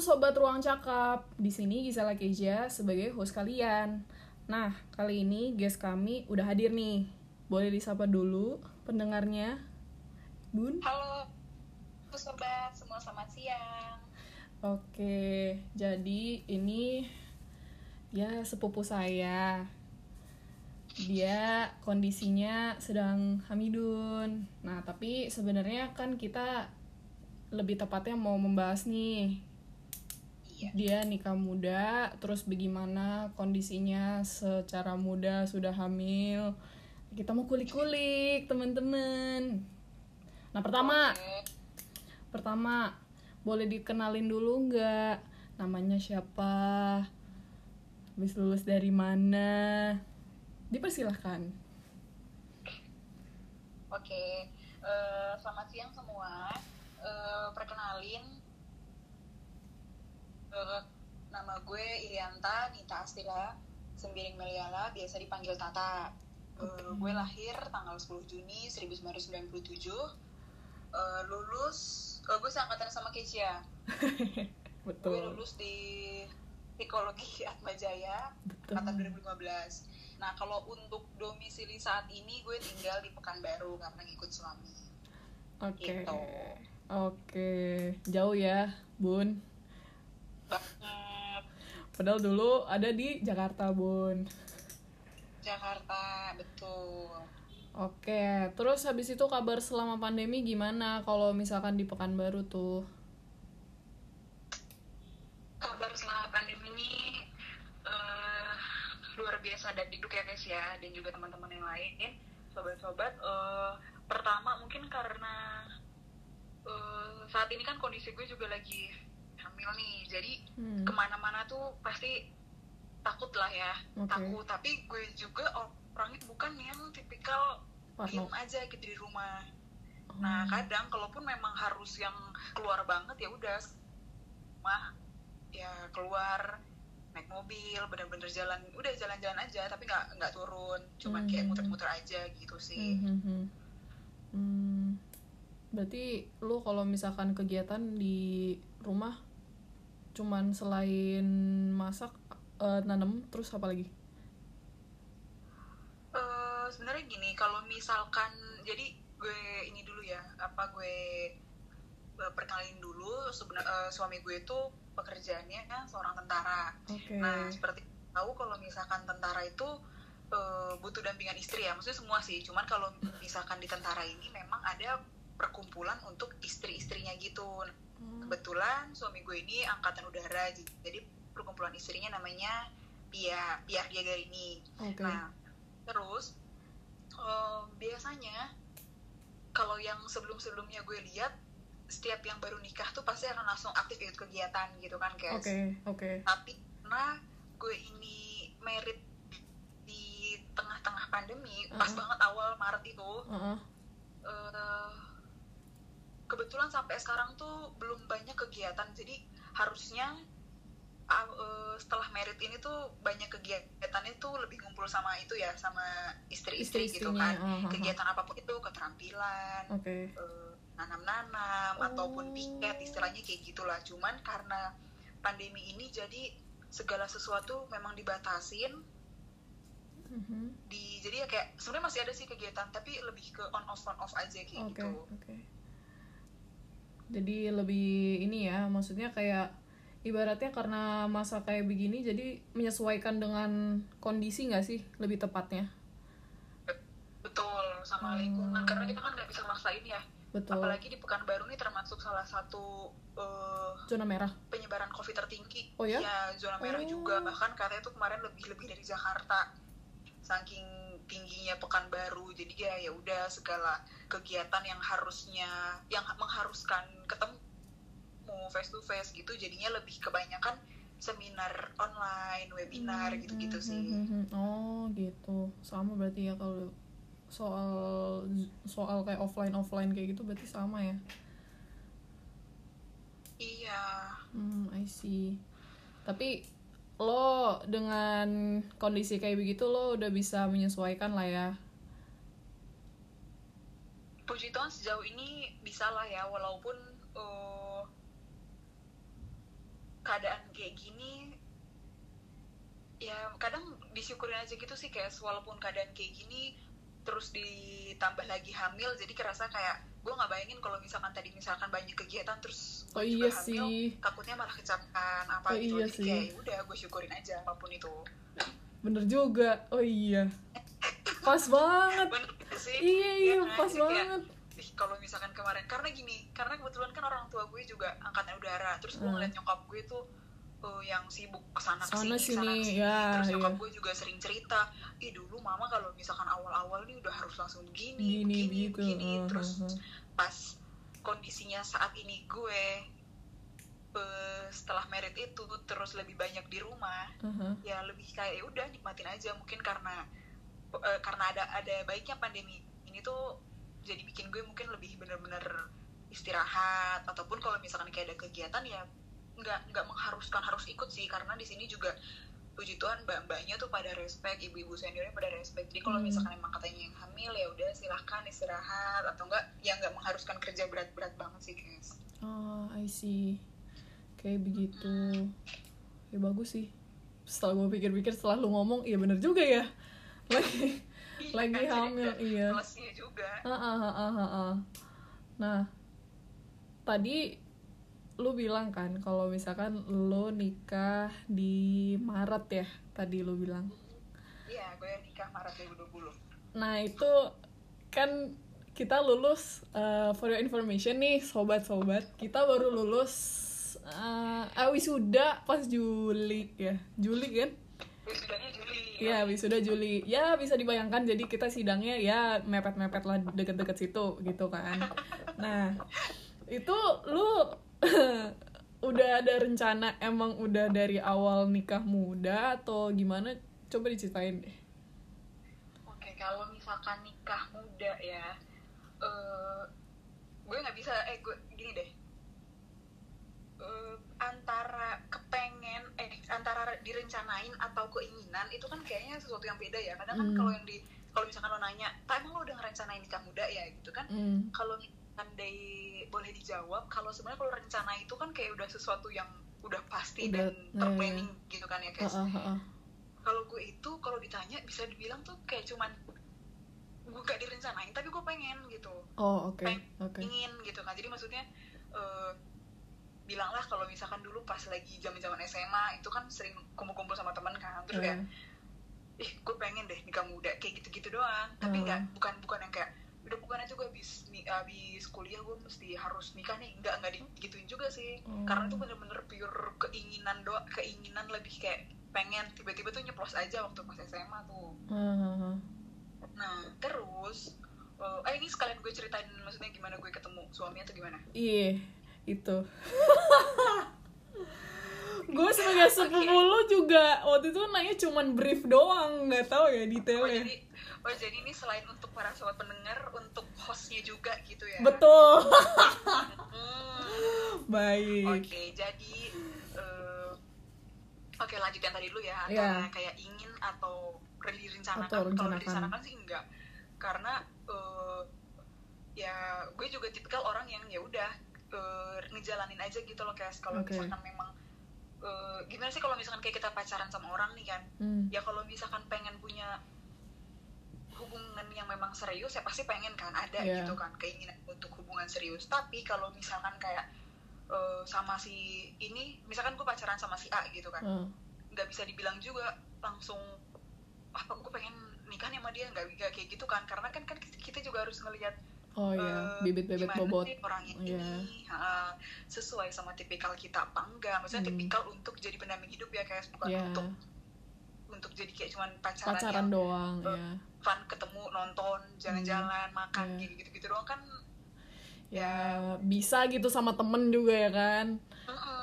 sobat ruang cakap. Di sini Gisela Keja sebagai host kalian. Nah, kali ini guest kami udah hadir nih. Boleh disapa dulu pendengarnya. Bun. Halo, sobat semua selamat siang. Oke, jadi ini ya sepupu saya. Dia kondisinya sedang hamidun. Nah, tapi sebenarnya kan kita lebih tepatnya mau membahas nih Iya. dia nikah muda terus bagaimana kondisinya secara muda sudah hamil. Kita mau kulik-kulik teman-teman. Nah pertama. Oke. pertama boleh dikenalin dulu nggak? Namanya siapa? Habis lulus dari mana? Dipersilahkan. Oke, eh, selamat siang semua. Eh, perkenalin, nama gue Irianta Nita Astira Sembiring Meliala, biasa dipanggil Tata. Oke. gue lahir tanggal 10 Juni 1997. Eh, lulus, eh, gue seangkatan sama Kecia. Gue betul lulus di psikologi Atma Jaya angkatan 2015. Nah, kalau untuk domisili saat ini gue tinggal di Pekanbaru karena ngikut suami. oke Gitu. oke jauh ya bun Banget Padahal dulu ada di Jakarta, Bun. Jakarta, betul. Oke, terus habis itu kabar selama pandemi gimana kalau misalkan di Pekanbaru tuh? Kabar selama pandemi ini eh, luar biasa dan diduk ya guys ya dan juga teman-teman yang lain, sobat-sobat. eh, pertama mungkin karena eh, saat ini kan kondisi gue juga lagi hamil nih, jadi Hmm. ke mana-mana tuh pasti takut lah ya Oke. takut tapi gue juga orangnya bukan yang tipikal diem aja gitu di rumah Oh. nah kadang kalaupun memang harus yang keluar banget ya udah mah ya keluar naik mobil bener-bener jalan udah jalan-jalan aja tapi nggak nggak turun cuman kayak Hmm. muter-muter aja gitu sih Hmm, hmm, hmm. Hmm. Berarti lu kalau misalkan kegiatan di rumah cuman selain masak, eh, nanam, terus apa lagi? Eh, sebenarnya gini kalau misalkan jadi gue ini dulu ya apa gue eh, perkenalin dulu sebenarnya suami gue itu pekerjaannya kan seorang tentara Oke. nah seperti tahu kalau misalkan tentara itu eh, butuh dampingan istri ya maksudnya semua sih cuman kalau misalkan di tentara ini memang ada perkumpulan untuk istri-istrinya gitu Hmm. kebetulan suami gue ini angkatan udara jadi perkumpulan istrinya namanya Pia Pia Diagarini Oke. Nah, terus eh, biasanya kalau yang sebelum-sebelumnya gue lihat setiap yang baru nikah tuh pasti akan langsung aktif ikut kegiatan gitu kan, guys. Oke, oke. Tapi karena gue ini merit di tengah-tengah pandemi, pas Uh-uh. banget awal Maret itu, Heeh. eh, kebetulan sampai sekarang tuh belum banyak kegiatan. Jadi harusnya eh, setelah merit ini tuh banyak kegiatannya tuh lebih ngumpul sama itu ya sama istri-istri gitu kan ah, ah, ah. kegiatan apa pun itu keterampilan Oke. eh, nanam-nanam Oh. ataupun piket istilahnya kayak gitulah cuman karena pandemi ini jadi segala sesuatu memang dibatasin Mhm. di jadi ya kayak sebenarnya masih ada sih kegiatan tapi lebih ke on off on off aja kayak Oke, gitu oke. Jadi lebih ini ya, maksudnya kayak ibaratnya karena masa kayak begini jadi menyesuaikan dengan kondisi nggak sih lebih tepatnya? betul sama Hmm. lingkungan karena kita kan nggak bisa maksain ya Betul. apalagi di Pekanbaru ini termasuk salah satu eh, Zona merah. penyebaran COVID tertinggi. Oh ya? zona merah Oh. juga bahkan katanya tuh kemarin lebih lebih dari Jakarta. Saking tingginya Pekanbaru, jadi ya ya udah segala kegiatan yang harusnya yang mengharuskan ketemu face to face gitu, jadinya lebih kebanyakan seminar online, webinar Hmm, gitu-gitu hmm, sih. hmm, hmm. Oh gitu, sama berarti ya kalau soal soal kayak offline offline kayak gitu berarti sama ya? Iya. Hmm, I see. Tapi lo dengan kondisi kayak begitu lo udah bisa menyesuaikan lah ya. Puji Tuhan sejauh ini bisa lah ya walaupun eh, keadaan kayak gini ya kadang disyukurin aja gitu sih kayak walaupun keadaan kayak gini terus ditambah lagi hamil jadi kerasa kayak gue nggak bayangin kalau misalkan tadi misalkan banyak kegiatan terus Oh iya juga hamil, sih. takutnya malah kecapean apa Oh gitu iya jadi sih. kayak ya udah gue syukurin aja apa pun itu bener juga oh iya pas banget bener sih iya iya kan? pas kayak, banget ih, kalau misalkan kemarin karena gini karena kebetulan kan orang tua gue juga angkatan udara terus gue Hmm. ngeliat nyokap gue tuh uh, yang sibuk ke sana Sana ke sini sana sini, ke sini ya, terus nyokap iya. gue juga sering cerita ih dulu mama kalau misalkan awal-awal nih udah harus langsung gini gini begini gitu begini uh, terus uh, uh. pas kondisinya saat ini gue setelah merit itu terus lebih banyak di rumah Uh-huh. ya lebih kayak ya udah nikmatin aja mungkin karena eh, karena ada ada baiknya pandemi ini tuh jadi bikin gue mungkin lebih bener-bener istirahat ataupun kalau misalkan kayak ada kegiatan ya nggak nggak mengharuskan harus ikut sih karena di sini juga puji Tuhan mbak-mbaknya tuh pada respect ibu-ibu seniornya pada respect jadi kalau Hmm. misalkan emang katanya yang hamil ya udah silahkan istirahat atau enggak ya nggak mengharuskan kerja berat-berat banget sih guys Oh, I see. Kayak begitu. Ya bagus sih. Setelah gue pikir-pikir setelah lu ngomong, iya bener juga ya. Lagi Iya lagi kan, hamil, iya. juga ah, ah, ah, ah, ah. Nah, tadi lu bilang kan kalau misalkan lu nikah di Maret ya, tadi lu bilang. iya gue nikah Maret 2020 Nah, itu kan kita lulus uh, for your information nih sobat-sobat kita baru lulus uh, ah, wisuda pas Juli ya Juli kan? Wisudanya Juli. Ya wisuda Juli. Ya bisa dibayangkan jadi kita sidangnya ya mepet-mepet lah deket-deket situ gitu kan. Nah itu lu udah ada rencana emang udah dari awal nikah muda atau gimana coba diceritain deh Oke, kalau misalkan nikah muda ya, eh gue nggak bisa, eh gue gini deh, Eh, antara kepengen, eh antara direncanain atau keinginan itu kan kayaknya sesuatu yang beda ya. Kadang kan Hmm. kalau yang di, kalau misalkan lo nanya, tak emang lo udah ngerencanain nikah muda ya gitu kan? Hmm. Kalau andai boleh dijawab, kalau sebenarnya kalau rencana itu kan kayak udah sesuatu yang udah pasti Udah, dan nah, terplanning gitu kan ya guys. Ah, ah, ah. kalau gue itu kalau ditanya bisa dibilang tuh kayak cuman gue gak direncanain tapi gue pengen gitu. Oh oke oke. ingin gitu kan. Jadi maksudnya eh, bilanglah kalau misalkan dulu pas lagi zaman zaman SMA itu kan sering kumpul-kumpul sama teman kan. Terus kayak Eh, ih gue pengen deh nikah muda kayak gitu-gitu doang. Tapi nggak bukan bukan yang kayak udah bukan aja gue habis habis kuliah gue mesti harus nikah nih nggak nggak digituin juga sih Oh. karena itu bener-bener pure keinginan doa keinginan lebih kayak pengen tiba-tiba tuh nyeplos aja waktu pas SMA tuh ah, ah, ah. nah terus eh eh, ini sekalian gue ceritain maksudnya gimana gue ketemu suami atau gimana Iya, itu. gue sebagai sepupu lu juga waktu itu nanya cuman brief doang, nggak tahu ya oh detailnya. jadi oh jadi ini selain untuk para sobat pendengar untuk hostnya juga gitu ya Betul. Hmm. Baik. Oke, jadi eh, oke lanjut yang tadi dulu ya antara Iya. kayak ingin atau direncanakan. Atau Kalau rencanakan. direncanakan sih enggak, karena eh, ya gue juga tipikal orang yang ya udah eh, ngejalanin aja gitu loh guys. Kalau Oke. misalkan memang eh, gimana sih kalau misalkan kayak kita pacaran sama orang nih kan, Hmm. ya kalau misalkan pengen punya hubungan yang memang serius ya pasti pengen kan ada Iya. gitu kan keinginan untuk hubungan serius. Tapi kalau misalkan kayak eh, sama si ini misalkan gue pacaran sama si A gitu kan Ah, nggak bisa dibilang juga langsung apa gue pengen nikah nih sama dia? Nggak kayak gitu kan. Karena kan kan kita juga harus ngelihat Oh iya, eh, bibit-bibit bobot. sih orang ini Iya. ha, sesuai sama tipikal kita apa enggak maksudnya Hmm. tipikal untuk jadi pendamping hidup ya kayak bukan Iya, untuk untuk jadi kayak cuman pacaran, pacaran yang doang eh, ya. fun ketemu nonton jalan-jalan makan Iya. gitu gitu gitu doang kan Ya bisa gitu sama temen juga ya kan.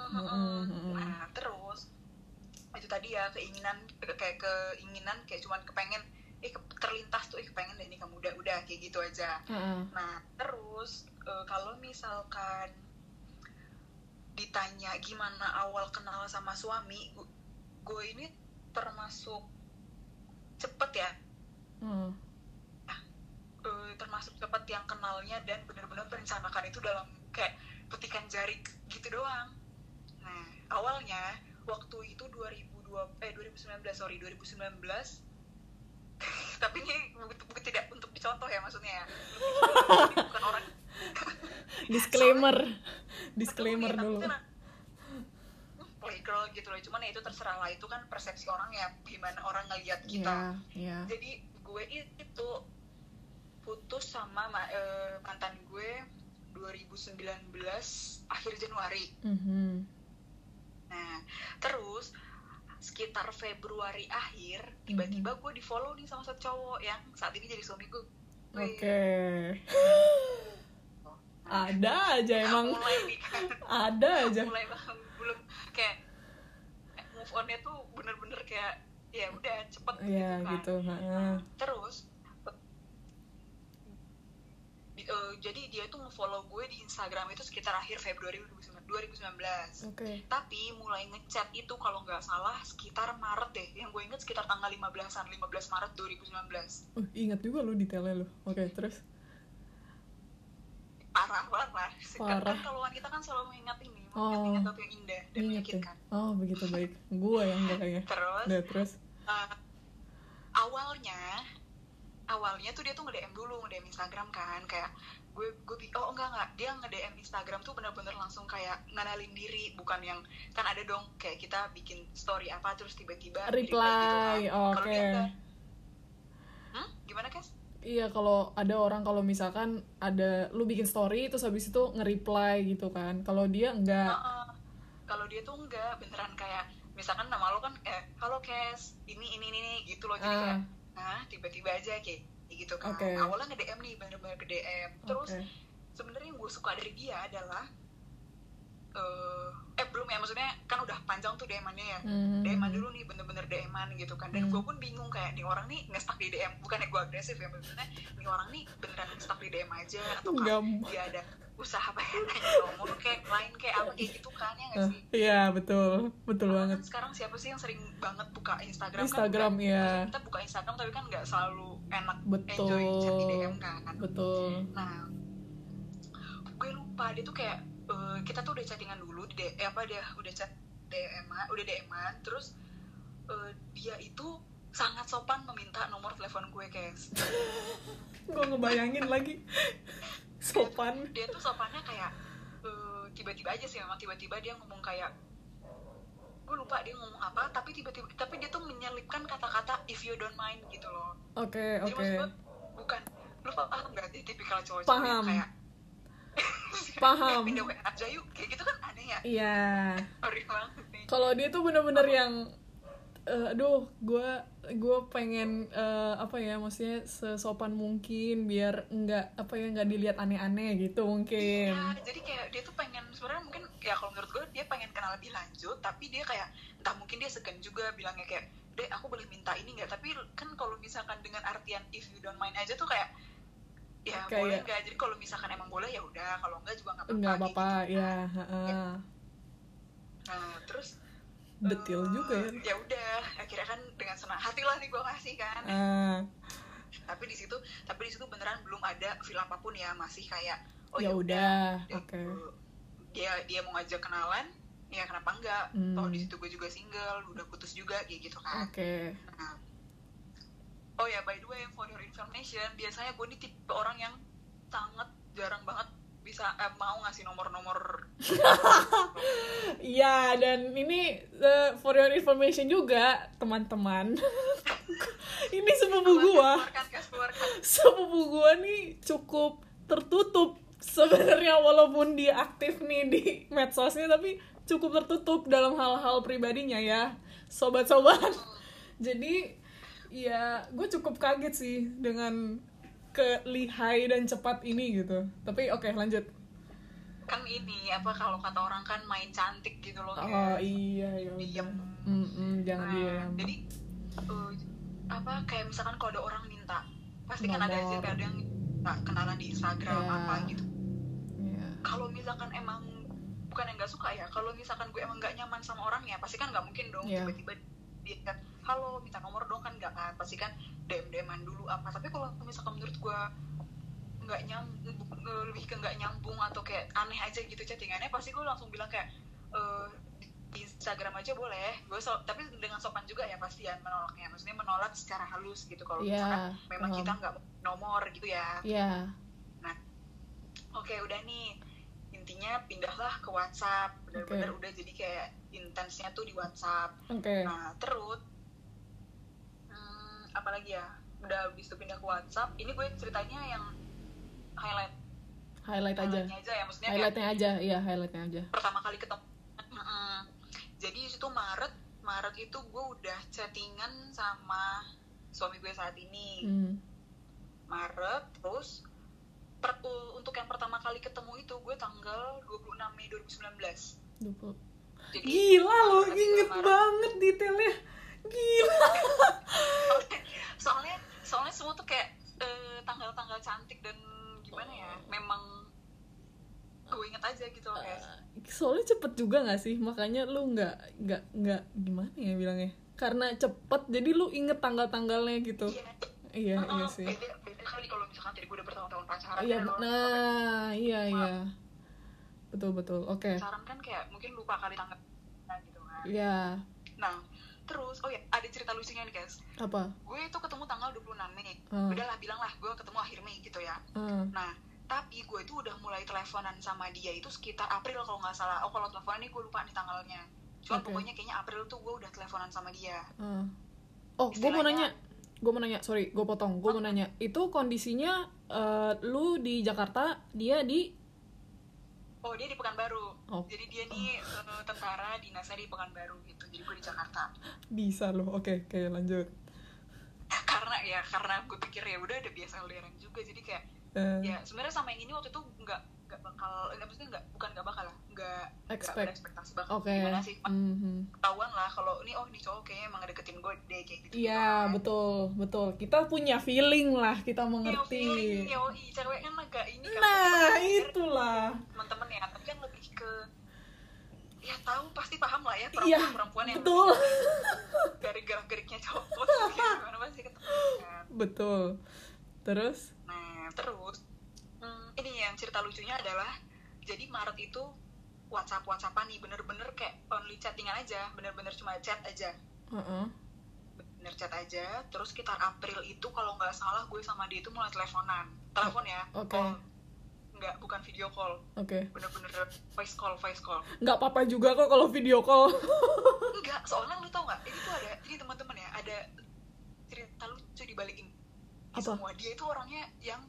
Mm-mm. nah terus itu tadi ya keinginan kayak keinginan kayak cuman kepengen eh ke- terlintas tuh eh kepengen deh nikah muda udah kayak gitu aja ah. nah terus eh, kalau misalkan ditanya gimana awal kenal sama suami gue ini termasuk cepet ya Hmm. eh, termasuk cepet yang kenalnya dan benar-benar merencanakan itu dalam kayak petikan jari gitu doang nah awalnya waktu itu 2002 eh 2019 sorry 2019 tapi ini tidak untuk dicontoh ya maksudnya ya. Bukan orang. Disclaimer. Disclaimer dulu. kan, hmm, playgirl gitu loh. Cuman ya itu terserah lah. Itu kan persepsi orang ya. Gimana orang ngeliat kita. Iya, iya. jadi gue itu putus sama ma- eh, mantan gue 2019 akhir Januari. Mhm. nah terus sekitar Februari akhir tiba-tiba gue di follow nih sama satu cowok yang saat ini jadi suami gue Oke. Ada aja emang. mulai nih kan Ada aja. mulai banget belum kayak move onnya tuh bener-bener kayak ya udah cepet Iya kan. gitu. heeh. terus eh, jadi dia tuh nge-follow gue di Instagram itu sekitar akhir Februari 2019 Oke. tapi mulai ngechat itu kalau nggak salah sekitar Maret deh yang gue inget sekitar tanggal 15an 15 Maret 2019 Uh, ingat juga lu detailnya lu. Oke, terus. parah parah Parah. kan kalau wanita kan selalu mengingat ini Oh. mengingat sesuatu yang indah dan Ingat ya. menyakitkan Oh, begitu baik. Gua yang enggak kayaknya. terus Udah, terus. uh, awalnya awalnya tuh dia tuh nge-DM dulu nge-DM Instagram kan kayak gue gue oh enggak enggak dia nge-DM Instagram tuh bener-bener langsung kayak ngenalin diri bukan yang kan ada dong kayak kita bikin story apa terus tiba-tiba di-reply Reply. gitu kan. Oke. Enggak. Hmm? Gimana, Kes? Iya, kalau ada orang kalau misalkan ada lu bikin story terus habis itu nge-reply gitu kan. Kalau dia enggak. Heeh. Kalau dia tuh enggak beneran kayak misalkan nama lo kan eh halo Kes, ini ini ini, ini gitu loh jadi Ah. kayak nah tiba-tiba aja kayak gitu kan. Oke. Awalnya nge-DM nih bener-bener ke DM. Terus Oke. sebenarnya yang gue suka dari dia adalah eh eh belum ya maksudnya kan udah panjang tuh DM-annya ya. Mhm. DM-an dulu nih bener-bener DM-an gitu kan dan Hmm. gue pun bingung kayak nih orang nih nge-stuck di DM bukannya gue agresif ya maksudnya nih orang nih beneran nge-stuck di DM aja atau kan dia ada usaha pengen nanya nomor kayak lain kayak apa kayak gitu kan ya nggak Ah, sih Iya, betul. Betul Karena banget. kan sekarang siapa sih yang sering banget buka Instagram Instagram, kan iya. Maksudnya kita buka Instagram tapi kan nggak selalu enak enjoy chat di Betul. DM kan Betul. nah gue lupa dia tuh kayak eh, kita tuh udah chattingan dulu di eh, apa dia udah chat DM udah DM-an terus eh, dia itu sangat sopan meminta nomor telepon gue guys Gue ngebayangin lagi. Sopan. dia tuh sopannya kayak eh, tiba-tiba aja sih memang tiba-tiba dia ngomong kayak gue lupa dia ngomong apa tapi tiba-tiba tapi dia tuh menyelipkan kata-kata if you don't mind gitu loh Oke, jadi oke. gue bukan lu paham sih tipikal cowok-cowok yang kayak Paham. "Eh, pindah WA aja yuk kayak gitu kan aneh ya Iya. nih Kalau dia tuh bener-bener yang eh, aduh, gue gue pengen eh, apa ya, maksudnya sesopan mungkin biar nggak apa ya nggak dilihat aneh-aneh gitu mungkin. Iya, jadi kayak dia tuh pengen sebenarnya mungkin ya kalau menurut gue dia pengen kenal lebih lanjut, tapi dia kayak entah mungkin dia segan juga bilangnya kayak, deh aku boleh minta ini nggak? Tapi kan kalau misalkan dengan artian if you don't mind aja tuh kayak ya Kayak- boleh nggak? Jadi kalau misalkan emang boleh ya udah, kalau enggak juga nggak apa-apa. Nggak apa-apa, gitu. ya. heeh. Nah terus Detil eh, juga ya. Ya udah, akhirnya kan dengan senang hati lah nih gue kasih kan. Ah, Tapi di situ, tapi di situ beneran belum ada feel apa pun ya, masih kayak oh ya udah, dia, oke. dia dia mau ngajak kenalan ya kenapa enggak Hmm. toh di situ gue juga single udah putus juga kayak gitu kan Oke. Nah. Oh ya by the way for your information biasanya gue nih tipe orang yang sangat jarang banget bisa eh, mau ngasih nomor-nomor Iya, dan ini eh, for your information juga, teman-teman. ini sepupu gua. keluarkan sepupu gua nih cukup tertutup sebenarnya walaupun dia aktif nih di medsosnya tapi cukup tertutup dalam hal-hal pribadinya ya sobat-sobat jadi ya gue cukup kaget sih dengan kelihai dan cepat ini gitu tapi oke lanjut kan ini apa kalau kata orang kan main cantik gitu loh oh guys. iya ya Diem. udah Mm-mm, jangan Nah, diam jadi eh, apa kayak misalkan kalau ada orang minta pasti kan ada aja Nomor. kadang nggak kenalan di Instagram Ya. apa gitu Iya. kalau misalkan emang bukan yang nggak suka ya kalau misalkan gue emang nggak nyaman sama orangnya pasti kan nggak mungkin dong Iya. tiba-tiba dia kan halo minta nomor dong kan nggak kan pasti kan dm dman dulu apa. Tapi kalau misalkan menurut gue nggak nyambung lebih ke nggak nyambung atau kayak aneh aja gitu chattingannya pasti gue langsung bilang kayak eh di Instagram aja boleh. Gue so, tapi dengan sopan juga ya pasti ya menolaknya. Maksudnya menolak secara halus gitu kalau Iya, misalkan memang paham. kita nggak nomor gitu ya. Iya. oke udah nih intinya pindahlah ke WhatsApp. Bener-bener udah jadi kayak intensnya tuh di WhatsApp. Oke. nah terus hmm, apalagi ya? Udah habis itu pindah ke WhatsApp. Ini gue ceritanya yang highlight. Highlight aja. highlightnya aja ya maksudnya kayak Highlightnya aja, iya highlightnya aja. pertama kali ketemu. Jadi itu Maret Maret itu gue udah chattingan sama suami gue saat ini. Hmm. Maret terus per- u- untuk yang pertama kali ketemu itu gue tanggal 26 Mei 2019 20. jadi Gila lo, Maret, inget Maret. banget detailnya. Gila. soalnya soalnya semua tuh kayak eh, tanggal-tanggal cantik dan gimana ya memang gue inget aja gitu loh guys Soalnya cepet juga gak sih? Makanya lu nggak nggak nggak gimana ya bilangnya? Karena cepet, jadi lu inget tanggal-tanggalnya gitu. iya Iya, iya Oh, sih. beda kali kalau misalkan tadi gue udah bertahun-tahun pacaran Iya, ya, lo- nah, iya iya. Betul betul. Oke. pacaran kan kayak mungkin lupa kali tanggal nah, gitu kan Iya. nah terus oh ya ada cerita lucunya nih guys Apa? gue itu ketemu tanggal 26 Mei Hmm. udahlah bilang lah gue ketemu akhir Mei gitu ya Hmm. nah tapi gue itu udah mulai teleponan sama dia itu sekitar April kalau nggak salah oh kalau teleponan ini gue lupa nih tanggalnya cuma Oke. pokoknya kayaknya April tuh gue udah teleponan sama dia Hmm. Oh, gue mau nanya. Gue mau nanya, sorry, gue potong. Gue mau nanya. Itu kondisinya eh, lu di Jakarta, dia di oh dia di Pekanbaru Oh. jadi dia nih eh, tentara dinasnya di Pekanbaru gitu jadi gue di Jakarta bisa lo. Oke, oke, lanjut. karena ya karena gue pikir ya udah udah biasa LDRan juga jadi kayak Eh, ya sebenarnya sama yang ini waktu itu nggak nggak bakal nggak maksudnya nggak bukan nggak bakal lah nggak Expect. berekspektasi bakal Oke. gimana sih Mhm. ketahuan lah kalau ini oh ini cowok kayaknya emang deketin gue deh kayak gitu Iya, betul, betul. Kita punya feeling lah, kita mengerti. yo cewek kan agak ini kan Nah, itulah. teman-teman ya tapi kan lebih ke ya tahu pasti paham lah ya Iya, perempuan-perempuan yang betul. dari gerak-geriknya cowok kayak gimana pasti ketemu kan Betul. Terus? Nah, terus ini yang cerita lucunya adalah jadi Maret itu WhatsApp WhatsAppan nih bener-bener kayak only chattingan aja, bener-bener cuma chat aja, bener chat aja. Terus sekitar April itu kalau nggak salah gue sama dia itu mulai teleponan, telepon ya, Oke. call. nggak bukan video call, Oke. bener-bener voice call, voice call. Nggak apa-apa juga kok kalau video call. Enggak, soalnya lu tau nggak? Ini tuh ada, ini teman-teman ya, ada cerita lucu di balik ini. Apa? Semua dia itu orangnya yang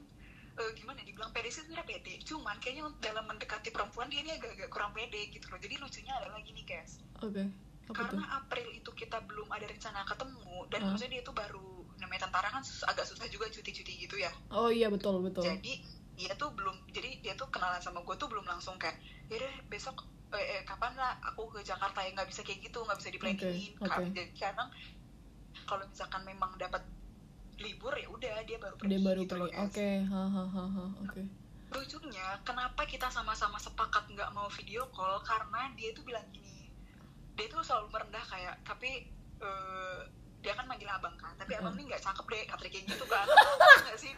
eh, gimana? ya, Dibilang pede sih sebenarnya pede. Cuman kayaknya dalam mendekati perempuan dia ini agak-agak kurang pede gitu loh. Jadi lucunya adalah gini guys. Oke. Apa tuh? Karena April itu kita belum ada rencana ketemu dan Hmm. maksudnya dia tuh baru namanya tentara kan sus- agak susah juga cuti-cuti gitu ya. Oh iya betul betul. Jadi dia tuh belum jadi dia tuh kenalan sama gue tuh belum langsung kayak ya deh besok eh, eh, kapan lah aku ke Jakarta ya nggak bisa kayak gitu nggak bisa di planningin Oke, oke. Jadi kadang kalau misalkan memang dapat libur ya udah dia baru pergi Dia baru gitu pergi. Oke, hahaha. Oke. lucunya kenapa kita sama-sama sepakat nggak mau video call karena dia tuh bilang gini dia tuh selalu merendah kayak tapi eh, dia kan manggil abang kan tapi abang ini nggak cakep deh katanya kayak gitu kan nggak sih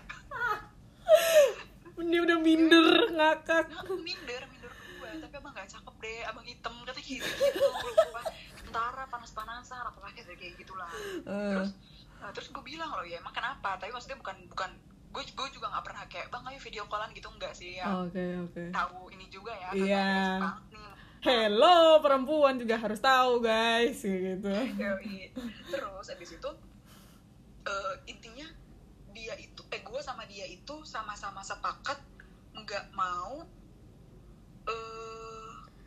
Dia udah minder ngakak. minder minder gue tapi abang nggak cakep deh abang hitam katanya gitu gitu tentara panas-panasan apalagi kayak gitulah Eh, terus nah, terus gue bilang loh ya emang kenapa tapi maksudnya bukan bukan gue gue juga nggak pernah kayak bang ayo video callan gitu enggak sih ya Oke oke. tahu ini juga ya Oh. Iya. nih Hello perempuan juga harus tahu guys gitu. Terus abis itu eh, intinya dia itu eh gue sama dia itu sama-sama sepakat nggak mau eh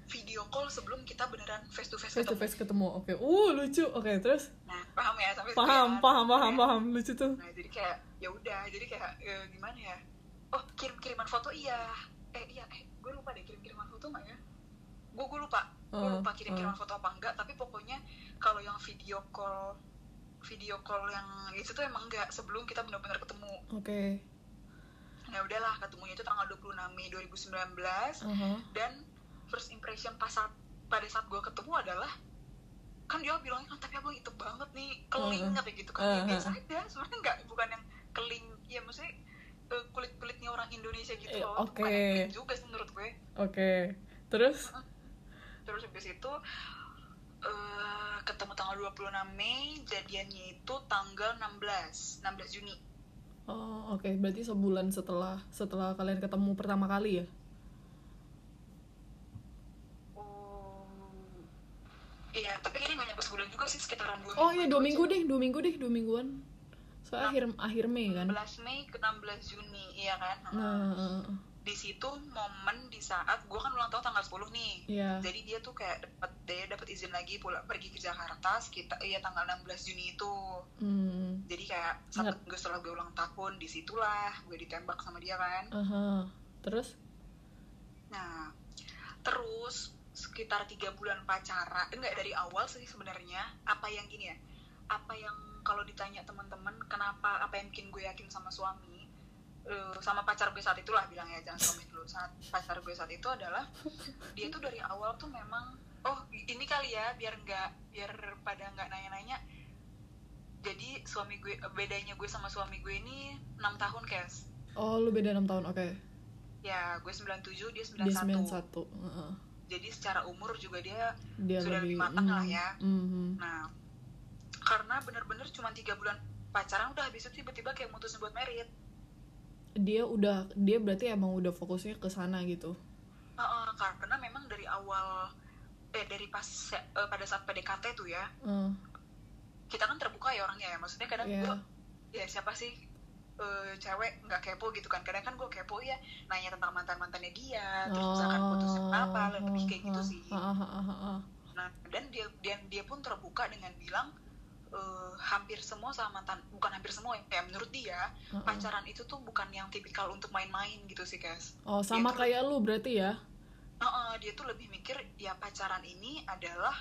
video call sebelum kita beneran face to face Face to ketemu. face ketemu. Oke. Uh lucu. Oke terus. Nah, paham ya sampai Paham sekian. paham paham Ya. paham lucu tuh. Nah, jadi kayak ya udah, jadi kayak eh, gimana ya? Oh, kirim-kiriman foto iya. Eh iya, eh gue lupa deh kirim-kiriman foto nggak ya? Gue gue lupa. Gue Uh, lupa kirim-kiriman foto apa enggak, tapi pokoknya kalau yang video call video call yang itu tuh emang enggak sebelum kita benar-benar ketemu. Oke. Nah, udahlah ketemunya itu tanggal 26 Mei 2019 Aha. dan first impression pas saat pada saat gue ketemu adalah kan dia bilangnya kan tapi abang itu banget nih keling katanya gitu kan ya, Uh-huh. biasa aja sebenarnya nggak bukan yang keling ya maksudnya kulit kulitnya orang Indonesia gitu Eh, loh oke. keling juga sih menurut gue Oke. Terus? terus habis itu eh, ketemu tanggal 26 Mei jadiannya itu tanggal 16 16 Juni Oh, oke. Berarti sebulan setelah setelah kalian ketemu pertama kali ya? oh iya tapi ini nggak nyampe sebulan juga sih sekitaran dua Oh iya, dua minggu deh, dua minggu deh, dua mingguan. Soalnya akhir akhir Mei kan. 16 Mei ke 16 Juni iya kan Nah, uh, di situ momen di saat gue kan ulang tahun tanggal 10 nih Iya. jadi dia tuh kayak dapat dia dapat izin lagi pulang pergi ke Jakarta sekitar iya tanggal 16 Juni itu hmm, jadi kayak satu minggu setelah gue ulang tahun di situlah gue ditembak sama dia kan aha. Terus? nah terus sekitar tiga bulan pacaran enggak dari awal sih sebenarnya apa yang gini ya apa yang kalau ditanya teman-teman kenapa apa yang bikin gue yakin sama suami eh, sama pacar gue saat itulah bilang ya jangan suami dulu saat pacar gue saat itu adalah dia tuh dari awal tuh memang oh ini kali ya biar nggak biar pada nggak nanya-nanya jadi suami gue bedanya gue sama suami gue ini enam tahun kes Oh, lu beda 6 tahun. Oke. ya gue 97 dia 91 Dia 91. Heeh. Jadi secara umur juga dia Dia Sudah lebih lebih matang lah mm, ya. mhm. nah karena bener-bener cuma tiga bulan pacaran udah habis itu tiba-tiba kayak mutusin buat merit Dia udah dia berarti emang udah fokusnya ke sana gitu. Heeh, karena memang dari awal eh dari pas eh, pada saat PDKT tuh ya Uh, kita kan terbuka ya orangnya ya maksudnya kadang Iya. gue ya siapa sih eh, cewek nggak kepo gitu kan kadang kan gue kepo ya nanya tentang mantan mantannya dia terus misalkan putusnya kenapa lebih kayak gitu sih ah, ah, ah, ah. Nah, dan dia dan dia pun terbuka dengan bilang eh, hampir semua sama mantan bukan hampir semua ya menurut dia Heeh. pacaran itu tuh bukan yang tipikal untuk main-main gitu sih guys. Oh, sama Itu- kayak lu berarti ya? Heeh, dia tuh lebih mikir ya pacaran ini adalah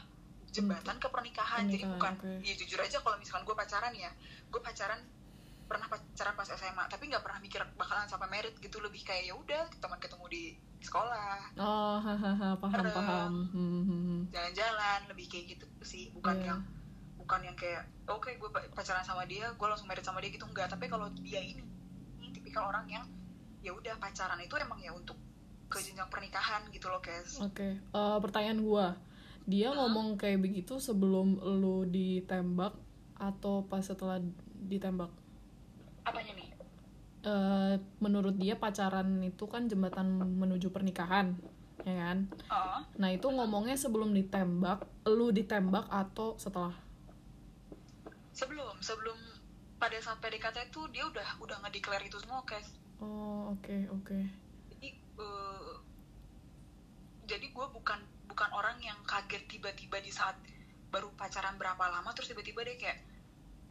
jembatan ke pernikahan. Jadi Pernikahan, bukan oke. ya jujur aja kalau misalkan gue pacaran ya, gue pacaran pernah pacaran pas SMA tapi nggak pernah mikir bakalan sampai merit gitu lebih kayak ya udah teman ketemu di sekolah Oh, hahaha, paham paham. Hmm, hmm, hmm. jalan-jalan lebih kayak gitu sih bukan Iya. yang bukan yang kayak oke gue pa- pacaran sama dia gue langsung merit sama dia gitu enggak tapi kalau dia ini ini tipikal orang yang ya udah pacaran itu emang ya untuk ke jenjang pernikahan gitu loh guys Oke, eh, pertanyaan gua. Dia ngomong kayak begitu sebelum lu ditembak atau pas setelah ditembak? Apanya nih Eh, menurut dia pacaran itu kan jembatan menuju pernikahan, ya kan? oh Nah, itu ngomongnya sebelum ditembak, lu ditembak atau setelah? sebelum sebelum pada saat PDKT itu dia udah udah ngedeclare itu semua guys Oh, oke, oke. jadi eh, jadi gue bukan bukan orang yang kaget tiba-tiba di saat baru pacaran berapa lama terus tiba-tiba deh kayak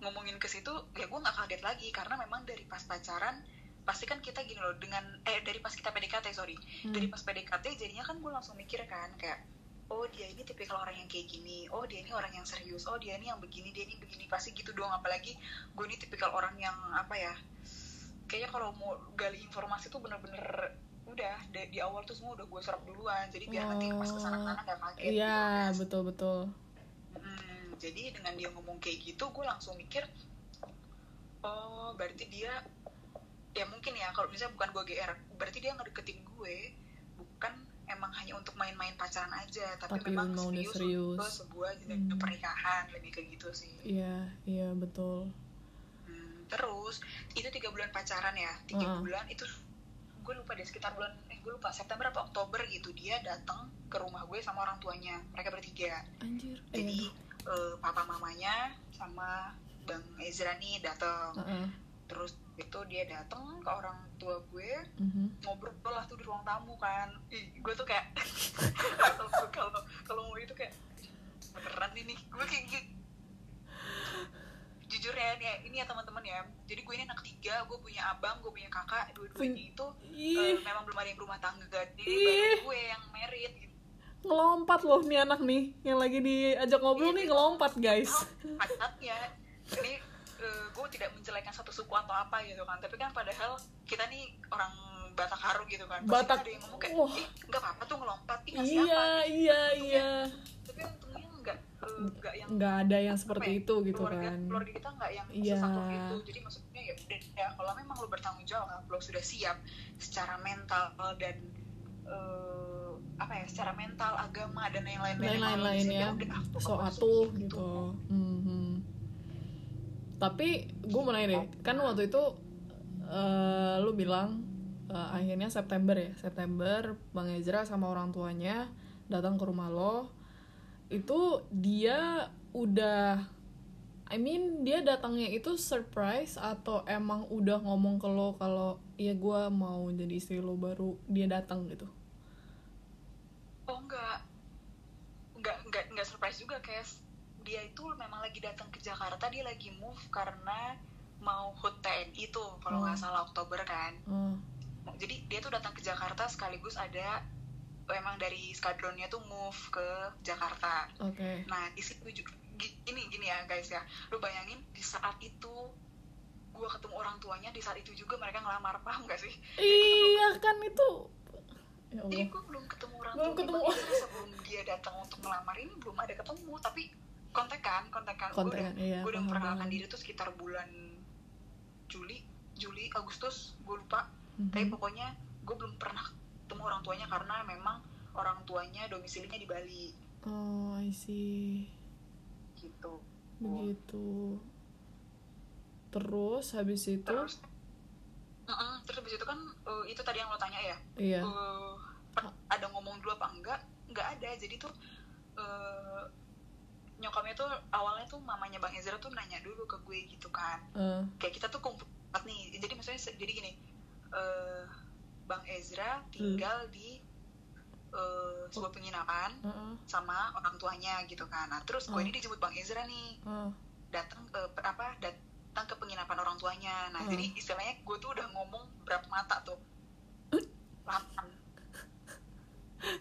ngomongin ke situ ya gue nggak kaget lagi. Karena memang dari pas pacaran pasti kan kita gini loh dengan eh dari pas kita PDKT sorry. Hmm. dari pas PDKT jadinya kan gue langsung mikir kan kayak oh dia ini tipikal orang yang kayak gini. Oh dia ini orang yang serius. Oh dia ini yang begini dia ini begini. Pasti gitu doang. Apalagi gue ini tipikal orang yang apa ya kayaknya kalau mau gali informasi tuh bener-bener udah di, di awal tuh semua udah gue serap duluan. Jadi biar nanti pas ke sana ke sana nggak kaget gitu, Iya, guys. betul betul. Jadi dengan dia ngomong kayak gitu gue langsung mikir oh berarti dia ya mungkin ya kalau misalnya bukan gue GR berarti dia ngedeketin gue bukan emang hanya untuk main-main pacaran aja tapi, Tapi memang mau serius, serius. untuk sebuah jenjang Hmm. pernikahan lebih kayak gitu sih Iya, iya betul. Hmm, terus itu tiga bulan pacaran ya tiga Heeh. bulan itu gue lupa deh sekitar bulan eh gue lupa September atau Oktober gitu dia datang ke rumah gue sama orang tuanya mereka bertiga Anjir. Jadi eh, papa mamanya sama bang Ezra nih datang Heeh. terus itu dia datang ke orang tua gue Mhm. ngobrol lah tuh di ruang tamu kan. Ih, gue tuh kayak kalau kalau kalau mau itu kayak beneran ini gue kayak gitu. Jujur ya nih ini ya teman-teman ya. Jadi gue ini anak tiga gue punya abang gue punya kakak dua-duanya itu Ih, memang belum ada yang berumah tangga. Jadi gue yang merit gitu ngelompat loh nih anak nih. Yang lagi diajak ngobrol nih ngelompat, guys. padatnya ini eh, gue tidak menjelekan satu suku atau apa gitu kan tapi kan padahal kita nih orang Batak Haru gitu kan Pasti Batak. ada yang ngomong kayak ih nggak apa-apa tuh ngelompat ih nggak Iya, siapa iya, iya. tapi untungnya nggak eh, nggak yang Nggak ada yang seperti ya, itu gitu keluarga, kan. keluarga kita nggak yang Iya. sesaklek itu jadi maksudnya ya udah ya kalau memang lo bertanggung jawab lo sudah siap secara mental dan eh, apa ya secara mental agama dan yang Emang lainnya udah, ah, tuh, so atuh suci gitu. Mhm. tapi gue mau nanya deh kan waktu itu eh, lu bilang eh, akhirnya September ya September Bang Ezra sama orang tuanya datang ke rumah lo. Itu dia udah I mean dia datangnya itu surprise atau emang udah ngomong ke lo kalau iya gue mau jadi istri lo baru dia datang gitu oh enggak? Enggak enggak enggak surprise juga kayak dia itu memang lagi datang ke Jakarta dia lagi move karena mau HUT TNI tuh kalau nggak Hmm. salah Oktober kan. Oh jadi dia tuh datang ke Jakarta sekaligus ada emang dari skadronnya tuh move ke Jakarta. Oke. Nah di situ juga gini gini ya guys ya. Lu bayangin di saat itu gua ketemu orang tuanya di saat itu juga mereka ngelamar paham gak sih? Iya kan itu ya jadi gue belum ketemu orang Belum tua ketemu. Bang Ezra sebelum dia datang untuk melamar ini belum ada ketemu. Tapi kontekan kontekan. Gue udah iya gue udah memperkenalkan diri tuh sekitar bulan Juli Juli Agustus gue lupa. Mhm. tapi pokoknya gue belum pernah ketemu orang tuanya karena memang orang tuanya domisilinya di Bali. Oh I see. Gitu. Begitu. Terus habis itu? Terus Terus habis itu kan eh, itu tadi yang lo tanya ya? Iya. Per- ada ngomong dulu apa enggak? Enggak ada. Jadi tuh eh, nyokapnya tuh awalnya tuh mamanya bang Ezra tuh nanya dulu ke gue gitu kan. Eh, kayak kita tuh kumpul nih. Jadi maksudnya jadi gini eh, bang Ezra tinggal di eh, sebuah penginapan eh, eh, sama orang tuanya gitu kan. Nah terus gue Oh. ini dijemput bang Ezra nih? Eh. datang ke apa datang ke penginapan orang tuanya. Nah Hmm. jadi istilahnya gue tuh udah ngomong berapa mata tuh. Delapan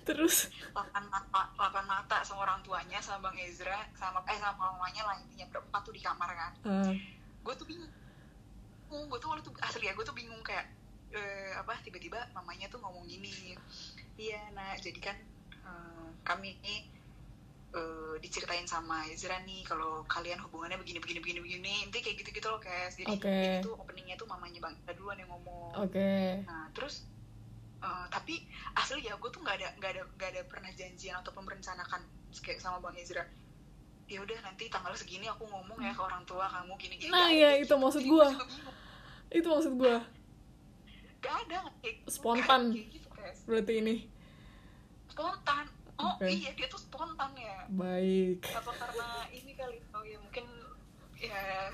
terus? Delapan mata delapan mata sama orang tuanya sama bang Ezra sama eh sama mamanya lah intinya. Berempat tuh di kamar kan. Eh, gue tuh bingung. Gue tuh waktu tuh asli ya gue tuh bingung kayak eh, apa tiba-tiba mamanya tuh ngomong gini. Iya nak jadi kan eh, kami ini eh, diceritain sama Ezra nih kalau kalian hubungannya begini begini begini begini intinya kayak gitu gitu loh guys jadi Oke. ini tuh openingnya tuh mamanya bang Ezra duluan yang ngomong oke nah terus eh, tapi asli ya gue tuh nggak ada nggak ada nggak ada pernah janjian atau merencanakan kayak sama bang Ezra ya udah nanti tanggal segini aku ngomong ya ke orang tua kamu gini gini Nah, iya, itu gitu. maksud bingung. itu maksud gue Gak ada kayak Spontan. kayak gitu guys berarti ini spontan oh Oke. iya dia tuh spontan ya baik apa karena ini kali oh ya mungkin ya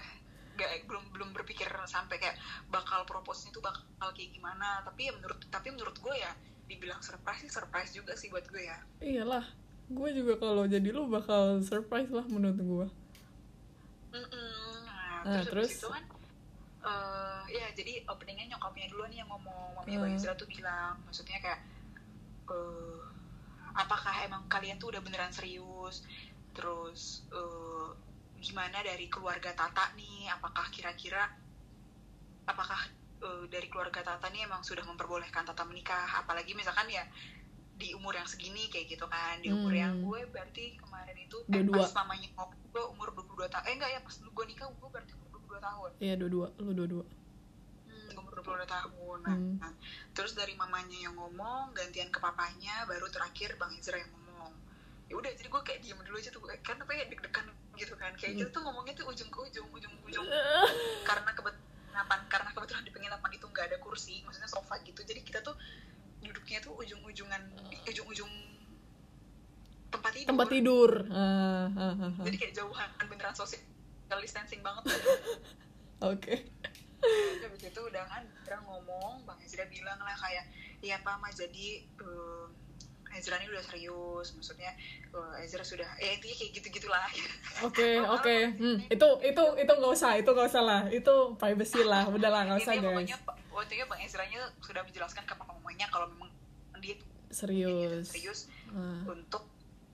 gak belum belum berpikir sampai kayak bakal propose itu bakal kayak gimana tapi ya menurut tapi menurut gue ya dibilang surprise sih surprise juga sih buat gue ya iyalah gue juga kalau jadi lu bakal surprise lah menurut gue. Nah, Nah, terus, terus? kan eh ya jadi openingnya nyokapnya duluan nih yang ngomong mamanya. Bang Izra tuh bilang maksudnya kayak eh apakah emang kalian tuh udah beneran serius? Terus eh gimana dari keluarga Tata nih? Apakah kira-kira apakah eh, dari keluarga Tata nih emang sudah memperbolehkan Tata menikah? Apalagi misalkan ya di umur yang segini kayak gitu kan. Di umur Hmm. yang gue berarti kemarin itu eh, pas mamanya ngobrol gue umur 22 tahun eh enggak ya pas gue nikah gue berarti umur 22 tahun. Iya dua-dua. Lu dua-dua. hmm, gue umur 22 tahun. Nah, Hmm. nah, terus dari mamanya yang ngomong gantian ke papanya baru terakhir bang Izra yang ngomong. Ya udah jadi gue kayak diem dulu aja tuh. Gue kan apa ya deg-degan gitu kan. Kayak Hmm. gitu tuh ngomongnya tuh ujung ke ujung ujung ke ujung. Karena kebetulan karena kebetulan di penginapan itu nggak ada kursi maksudnya sofa gitu. Jadi kita tuh duduknya tuh ujung-ujung di ujung-ujung tempat tidur. Tempat tidur. Ah, ah, ah, ah. jadi kayak jauhan beneran social distancing banget. Oke habis itu udah kan Ezra ngomong Bang Ezra bilang lah kayak iya Pak Ma jadi eh, Ezra ini udah serius maksudnya eh, Ezra sudah ya intinya kayak gitu gitulah oke oke Hmm, itu itu itu nggak usah itu nggak usah lah itu privacy lah udah lah nggak usah Intinya guys. pokoknya waktu itu Bang Ezra nya sudah menjelaskan ke papa mamanya kalau memang dia serius. serius Ah, untuk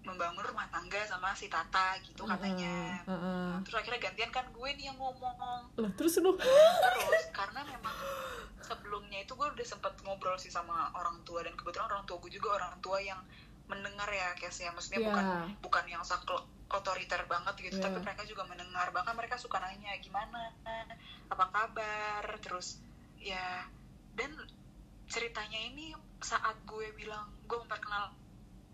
membangun rumah tangga sama si Tata gitu katanya. ah, ah. Nah, terus akhirnya gantian kan gue nih yang ngomong. Lah terus lu? Terus karena memang sebelumnya itu gue udah sempet ngobrol sih sama orang tua dan kebetulan orang tua gue juga orang tua yang mendengar ya kayak ya maksudnya Iya. bukan bukan yang saklo otoriter banget gitu Iya. tapi mereka juga mendengar. Bahkan mereka suka nanya gimana? Apa kabar? Terus ya dan ceritanya ini saat gue bilang gue memperkenalkan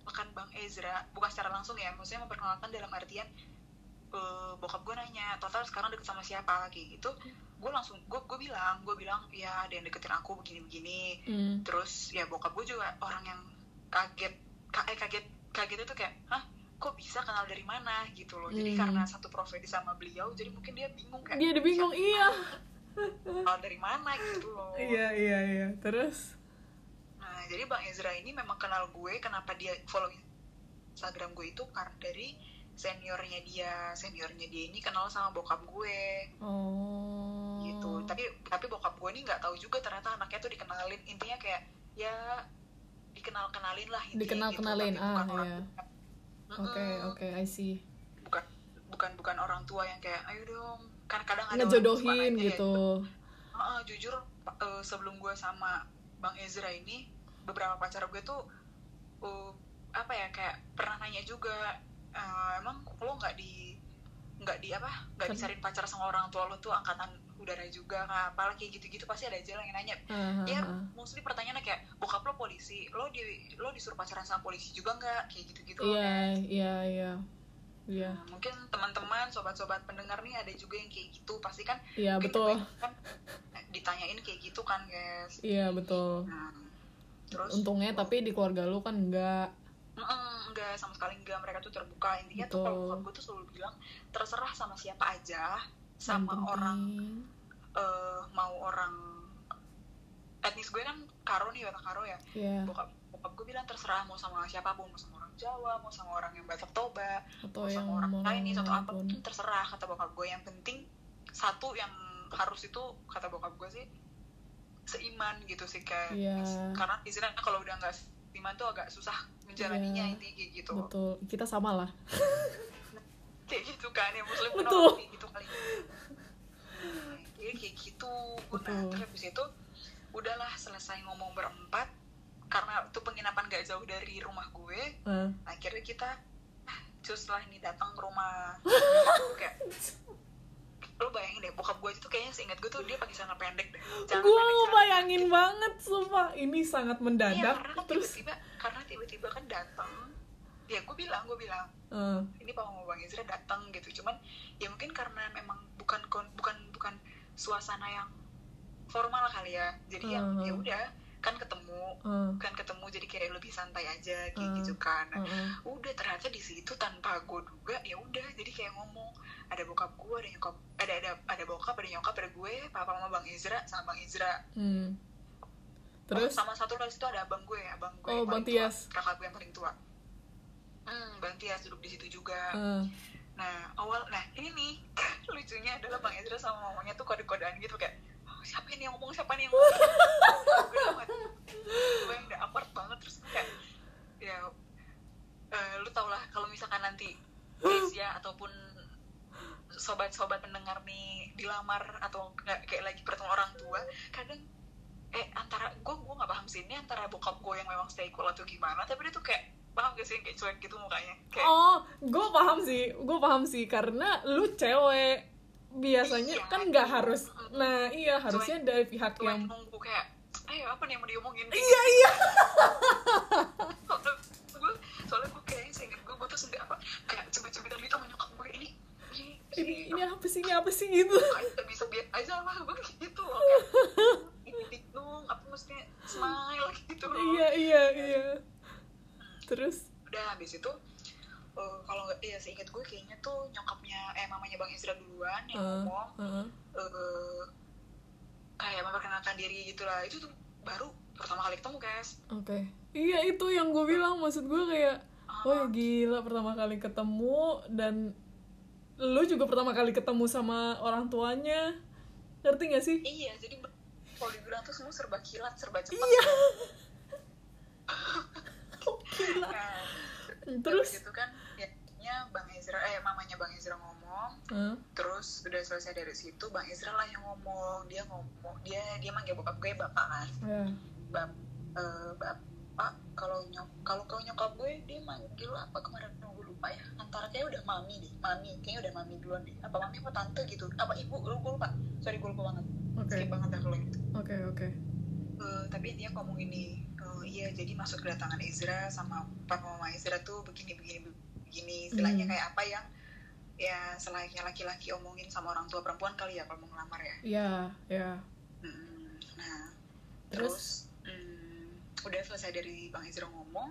memperkenalkan bang Ezra bukan secara langsung ya maksudnya memperkenalkan dalam artian eh, bokap gue nanya total sekarang deket sama siapa kayak gitu gue langsung gue gue bilang gue bilang ya ada yang deketin aku begini begini Hmm. terus ya bokap gue juga orang yang kaget ka- eh kaget kaget itu kayak hah kok bisa kenal dari mana gitu loh jadi Hmm. karena satu profesi sama beliau jadi mungkin dia bingung kayak Dia udah bingung, iya. kenal dari mana gitu loh Iya, iya, iya. Terus? Nah jadi bang Ezra ini memang kenal gue kenapa dia follow Instagram gue itu karena dari seniornya dia seniornya dia ini kenal sama bokap gue Oh. gitu tapi tapi bokap gue ini nggak tahu juga ternyata anaknya tuh dikenalin intinya kayak ya dikenal kenalin lah intinya Dikenal-kenalin, gitu, ah, iya. Oke, oke, I see. bukan bukan bukan orang tua yang kayak ayo dong kan kadang ada Ngejodohin ya, gitu. Heeh, jujur eh, sebelum gue sama bang Ezra ini beberapa pacar gue tuh uh, apa ya kayak pernah nanya juga eh, emang lo nggak di nggak di apa nggak Kan- dicariin pacar sama orang tua lo tuh angkatan udara juga nggak apalah kayak gitu-gitu pasti ada aja lah yang nanya Ah, ya ah, ah. mostly pertanyaannya kayak bokap lo polisi lo di lo disuruh pacaran sama polisi juga nggak kayak gitu-gitu Iya, iya, iya. Iya, Nah, mungkin teman-teman sobat-sobat pendengar nih ada juga yang kayak gitu pasti kan iya betul. kebanyakan ditanyain kayak gitu kan guys Iya, betul. nah, terus? Untungnya tapi di keluarga lu kan enggak. Mm-mm, enggak sama sekali enggak. Mereka tuh terbuka. Intinya tuh Betul. kalau bokap gue tuh selalu bilang terserah sama siapa aja. Sama penting- orang eh, mau orang etnis gue kan karo nih Batak karo ya. Iya, bokap bokap gue bilang terserah mau sama siapa pun. Mau sama orang Jawa mau sama orang yang Batak Toba atau mau sama orang mau Chinese atau apa pun. apa pun. terserah kata bokap gue yang penting satu yang harus itu kata bokap gue sih seiman gitu sih kayak Iya. karena di sini kalau udah nggak seiman tuh agak susah menjalaninya Iya. intinya kayak gitu Betul. Kita sama lah. kayak gitu kan ya muslim Betul. kenapa kayak gitu kali Iya kayak gitu nah Betul. terus habis itu udahlah selesai ngomong berempat karena itu penginapan gak jauh dari rumah gue Ah. akhirnya kita ah, cus lah ini datang ke rumah kayak lo bayangin deh bokap gue itu kayaknya seingat gue tuh dia pakai celana pendek deh Gue ngebayangin banget, sumpah. Ini sangat Iya, mendadak. karena kan Terus, tiba-tiba karena tiba-tiba kan datang ya gue bilang gue bilang ah, ini pak mau bang Izra datang gitu cuman ya mungkin karena memang bukan kon- bukan bukan suasana yang formal kali ya jadi yang Hmm. ya udah kan ketemu ah, kan ketemu jadi kayak lebih santai aja kayak Hmm. gitu kan ah. udah ternyata di situ tanpa gue duga ya udah jadi kayak ngomong ada bokap gue ada nyokap ada ada ada bokap ada nyokap ada gue papa mama bang Izra sama bang Izra. Hmm. Oh, Terus, sama satu lagi itu ada abang gue abang gue Oh, Bang paling tua, Tias. kakak gue yang paling tua. Hmm, bang Tias duduk di situ juga. Ah, nah awal nah ini nih lucunya adalah bang Ezra sama mamanya tuh kode-kodean gitu kayak "Oh, siapa ini yang ngomong siapa ini yang ngomong? Gue banget gue yang udah apart banget terus kayak ya eh, lu tau lah kalau misalkan nanti ya ataupun sobat-sobat pendengar nih dilamar atau nggak kayak lagi bertemu orang tua kadang eh antara gue gue nggak paham sih ini antara bokap gue yang memang stay cool atau gimana tapi dia tuh kayak paham gak sih kayak cuek gitu mukanya kayak Oh, gue paham sih, gue paham sih karena lu cewek biasanya Iya, kan nggak iya. harus. Nah iya harusnya dari pihak gue yang nunggu kayak ayo apa nih yang mau diomongin iya iya. soalnya gue soalnya gue kayaknya seinget gue gue tuh sendiri apa kayak cubit-cubitan gitu sama ini Ini ini apa sih ini apa sih gitu. gak bisa biar aja lah gue gitu loh kayak. Ini dong apa maksudnya? Smile gitu loh. Iya iya iya. Terus? Udah habis itu eh, kalau nggak iya seinget gue kayaknya tuh nyokapnya eh mamanya bang Isra duluan yang ah, ngomong ah, eh, kayak memperkenalkan diri gitu lah. Itu tuh baru pertama kali ketemu guys. Oke. Iya itu yang gue bilang maksud gue kayak Wah gila pertama kali ketemu dan lu juga pertama kali ketemu sama orang tuanya ngerti gak sih? iya jadi kalau dibilang tuh semua serba kilat serba cepat Iya. Gila. Nah, Terus? gitu kan ya bang Ezra eh mamanya bang Ezra ngomong Hah? terus udah selesai dari situ bang Ezra lah yang ngomong dia ngomong dia dia manggil bokap gue bapak kan Ya. bap eh, bapak kalau nyok kalau kau nyokap gue dia manggil apa kemarin gue lupa ya antara kayak udah mami deh mami kayaknya udah mami duluan deh apa mami apa tante gitu apa ibu gue lupa sorry gue lupa banget Oke. skip banget dah kalau gitu Oke oke. Eh, tapi dia ngomong ini eh, iya jadi maksud kedatangan Ezra sama papa mama Ezra tuh begini begini begini istilahnya Hmm. kayak apa yang ya selayaknya laki-laki omongin sama orang tua perempuan kali ya kalau mau ngelamar ya Iya, ya. Mm, nah Terus? terus, mm, udah selesai dari bang Ezra ngomong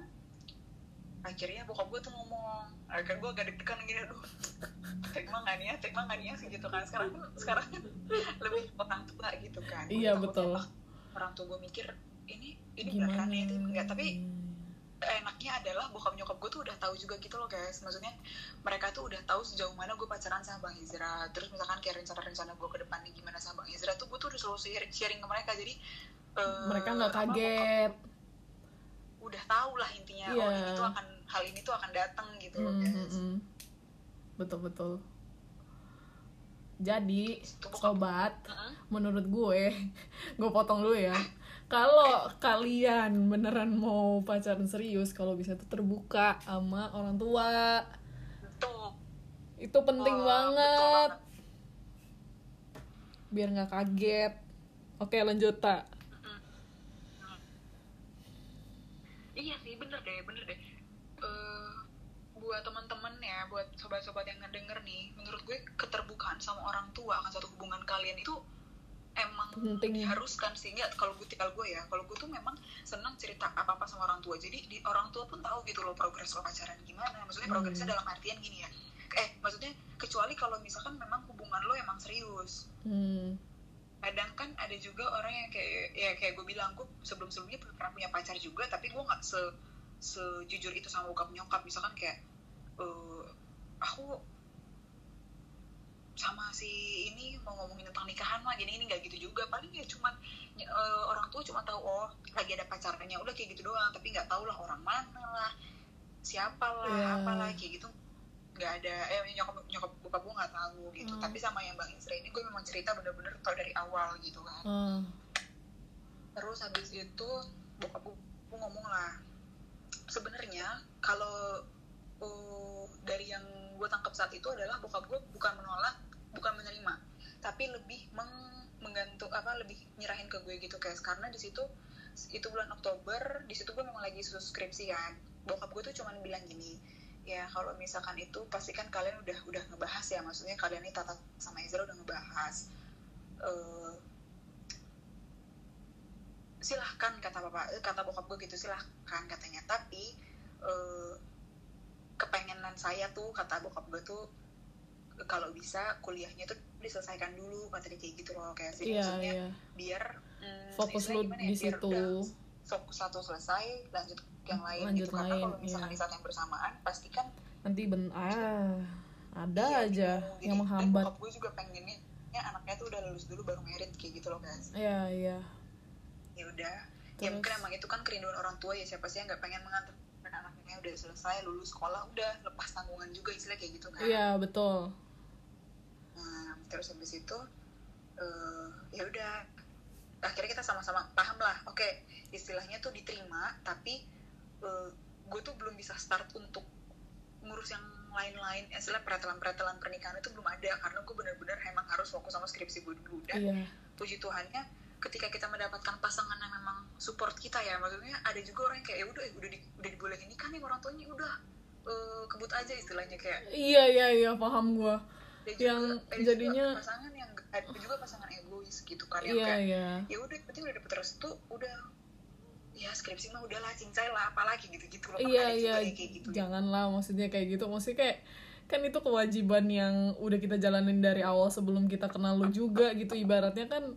akhirnya bokap gue tuh ngomong akhirnya gue agak deg-degan gini aduh terima nih ya terima nih ya gitu kan sekarang sekarang lebih orang tua gitu kan Gua Iya, takutnya betul. ah, orang tua gue mikir ini ini Gimana? beneran ya itu enggak tapi enaknya adalah bokap nyokap gue tuh udah tahu juga gitu loh guys maksudnya mereka tuh udah tahu sejauh mana gue pacaran sama bang Izra terus misalkan kayak rencana-rencana gue ke depannya gimana sama bang Izra tuh gue tuh udah selalu sharing, ke mereka jadi eh, mereka nggak kaget. Udah tahu lah intinya Iya. oh ini tuh akan hal ini tuh akan datang gitu loh Mm, guys mm, mm. Betul betul. Jadi sobat, menurut gue, gue potong dulu ya. Kalau kalian beneran mau pacaran serius, kalau bisa tuh terbuka sama orang tua, tuh itu penting Oh, banget. betul Biar nggak kaget. Oke lanjut tak. Iya sih, bener deh, bener deh. Eh, buat teman-teman ya, buat sobat-sobat yang ngedenger nih, menurut gue keterbukaan sama orang tua akan satu hubungan kalian itu emang Penting. diharuskan sih nggak kalau gue tinggal gue ya kalau gue tuh memang senang cerita apa apa sama orang tua jadi di orang tua pun tahu gitu loh progres lo pacaran gimana maksudnya Hmm. progresnya dalam artian gini ya eh maksudnya kecuali kalau misalkan memang hubungan lo emang serius Hmm. kadang kan ada juga orang yang ya kayak gue sebelum sebelumnya pernah punya pacar juga tapi gue nggak se sejujur itu sama bokap nyokap misalkan kayak eh, aku sama si ini mau ngomongin tentang nikahan mah gini ini nggak gitu juga paling ya cuman eh, orang tua cuma tahu oh lagi ada pacarnya udah kayak gitu doang tapi nggak tahu lah orang mana lah siapa lah Iya. apalah kayak gitu nggak ada eh nyokap nyokap bokap gue nggak tahu gitu Hmm. tapi sama yang bang Isra ini gue memang cerita bener-bener tau dari awal gitu kan Ah. Terus habis itu bokap gue ngomong lah sebenarnya kalau uh, dari yang gue tangkap saat itu adalah bokap gue bukan menolak bukan menerima tapi lebih meng- menggantung apa lebih nyerahin ke gue gitu guys karena di situ itu bulan Oktober di situ gue memang lagi subskripsi kan. Bokap gue tuh cuman bilang gini ya kalau misalkan itu pasti kan kalian udah udah ngebahas ya maksudnya kalian ini Tata sama Ezra udah ngebahas. Eh, silahkan kata bapak eh, kata bokap gue gitu silahkan katanya tapi eh, kepengenan saya tuh kata bokap gue tuh kalau bisa kuliahnya tuh diselesaikan dulu kata dia kayak gitu loh kayak sih Iya maksudnya iya. biar mm, Fokus lu di ya, biar situ. fokus satu selesai lanjut yang lain Lanjut gitu karena lain, kalau misalkan iya. di saat yang bersamaan pasti kan Nanti ben ah ada iya, aja bingung. yang menghambat. gue juga pengennya ya anaknya tuh udah lulus dulu baru merit kayak gitu loh guys Iya iya. Ya udah. Ya mungkin emang itu kan kerinduan orang tua ya siapa sih yang nggak pengen mengantarkan anaknya udah selesai lulus sekolah udah lepas tanggungan juga istilah kayak gitu kan. Iya betul. nah, terus habis itu eh, ya udah akhirnya kita sama-sama paham lah. Oke istilahnya tuh diterima tapi eh, gue tuh belum bisa start untuk ngurus yang lain-lain. Istilah peratelan-peratelan pernikahan itu belum ada karena gue bener-bener emang harus fokus sama skripsi gue dulu. Dan Iya. puji Tuhannya ketika kita mendapatkan pasangan yang memang support kita ya maksudnya ada juga orang yang kayak ya udah udah di, udah dibolehin nikah nih orang tuanya udah eh, kebut aja istilahnya kayak Iya iya iya paham gua. Yang ada jadinya- juga pasangan yang ada juga pasangan egois gitu kan yang Iya kayak iya. ya udah penting udah dapet restu udah ya skripsi mah udahlah cincai lah apalagi gitu-gitu loh Kan Iya juga iya. kayak gitu. Janganlah maksudnya kayak gitu. Maksudnya kayak kan itu kewajiban yang udah kita jalanin dari awal sebelum kita kenal lu juga gitu ibaratnya kan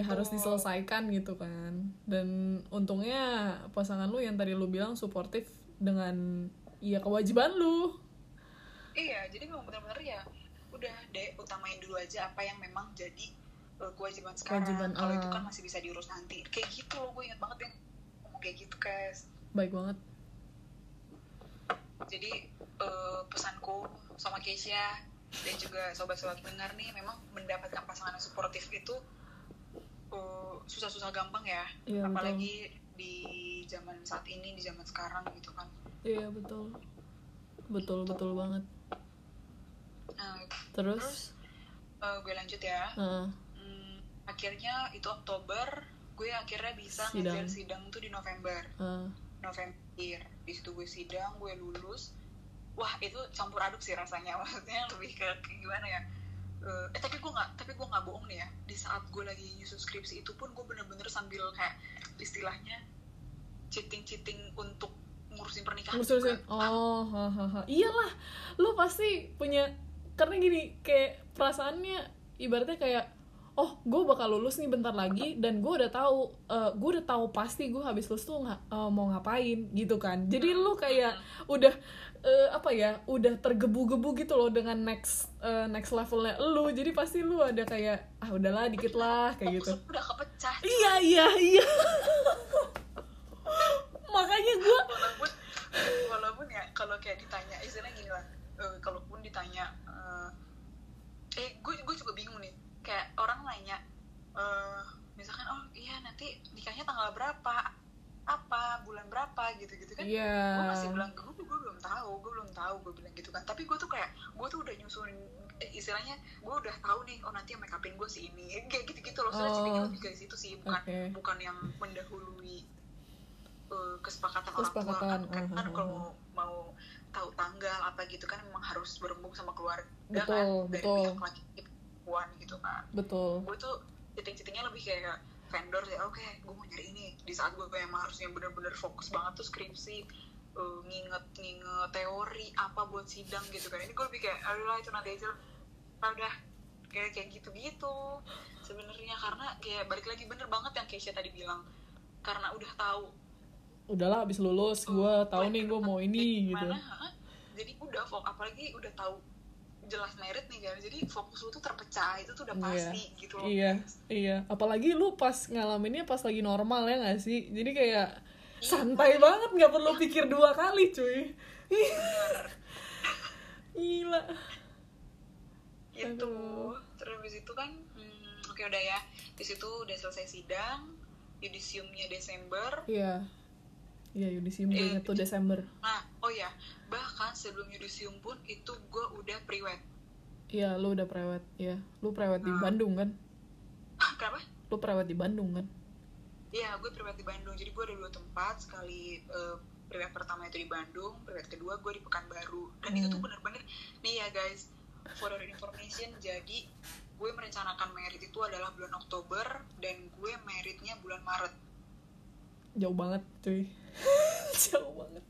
betul. harus diselesaikan gitu kan dan untungnya pasangan lu yang tadi lu bilang suportif dengan ya kewajiban lu Iya, jadi memang benar-benar ya udah deh utamain dulu aja apa yang memang jadi uh, kewajiban sekarang. Kewajiban, Kalau itu ah. kan masih bisa diurus nanti. Kayak gitu loh, gue ingat banget yang ngomong kayak gitu, guys. baik banget Jadi uh, pesanku sama Keisha dan juga sobat-sobat dengar nih memang mendapatkan pasangan yang suportif itu uh, susah-susah gampang ya. Iya, betul. Apalagi di zaman saat ini, di zaman sekarang gitu kan. iya betul betul betul banget Nah, terus uh, gue lanjut ya. eh, Hmm, akhirnya itu Oktober gue akhirnya bisa Sidang. ngejar sidang tuh di November Ah, November di situ gue sidang gue lulus wah itu campur aduk sih rasanya maksudnya lebih ke, ke gimana ya Eh, eh tapi gue nggak tapi gue nggak bohong nih ya di saat gue lagi nyusun skripsi itu pun gue bener-bener sambil kayak istilahnya cheating cheating untuk ngurusin pernikahan ngurusin juga. oh hahaha. iyalah lu pasti punya karena gini kayak perasaannya ibaratnya kayak oh gue bakal lulus nih bentar lagi dan gue udah tahu eh, gue udah tahu pasti gue habis lulus tuh nggak eh, mau ngapain gitu kan. Jadi lu kayak udah eh, apa ya udah tergebu-gebu gitu loh dengan next eh, next levelnya lu. Jadi pasti lu ada kayak ah udahlah dikit lah kayak gitu. Udah kepecah. Iya iya iya. Makanya gue walaupun walaupun ya kalau kayak ditanya istilahnya gini lah. Eh, kalaupun ditanya eh, eh gue gue juga bingung nih kayak orang nanya eh, misalkan oh iya nanti nikahnya tanggal berapa apa bulan berapa gitu gitu kan Iya. gue masih bilang gue gue belum tahu gue belum tahu gue bilang gitu kan tapi gue tuh kayak gue tuh udah nyusunin eh, istilahnya gue udah tahu nih oh nanti yang make upin gue si ini kayak gitu gitu loh Oh. soalnya lebih ke situ sih bukan Oke. bukan yang mendahului eh, kesepakatan, Kesepakatan, orang tua kan, kan uh, uh, kalau uh. mau tahu tanggal apa gitu kan memang harus berembuk sama keluarga Betul, kan dari betul. pihak laki perempuan gitu kan. Betul. Gue tuh citing-citingnya lebih kayak vendor ya oke gue mau nyari ini. Di saat gue emang harusnya bener-bener fokus banget tuh skripsi eh, nginget nginget teori apa buat sidang gitu kan. Ini gue lebih kayak aduh lah itu nanti aja lah. Udah. Kayak kayak gitu gitu sebenarnya. Karena kayak balik lagi bener banget yang Keisha tadi bilang. Karena udah tahu. Udahlah abis lulus gue tahu nih gue mau ini gitu. Mana, jadi udah fokus apalagi udah tahu jelas merit nih kan jadi fokus lu tuh terpecah itu tuh udah Iya. pasti gitu loh. Iya iya. Apalagi lu pas ngalaminnya pas lagi normal ya gak sih? Jadi kayak santai banget nggak perlu pikir dua kali cuy. Gila. Gitu. Aduh. terus habis itu kan hmm, oke udah ya. Di situ udah selesai sidang yudisiumnya Desember. Iya iya yudisium gue Eh, inget tuh Desember nah oh ya bahkan sebelum yudisium pun itu gue udah priwet iya lu udah prewed iya lu prewed di Nah. Bandung kan kenapa lu prewed di Bandung kan Iya, gue priwet di Bandung. Jadi gue ada dua tempat. Sekali eh, priwet pertama itu di Bandung, priwet kedua gue di Pekanbaru. Dan itu tuh Hmm. bener-bener, nih ya guys, for your information, jadi gue merencanakan merit itu adalah bulan Oktober, dan gue meritnya bulan Maret. Jauh banget cuy jauh banget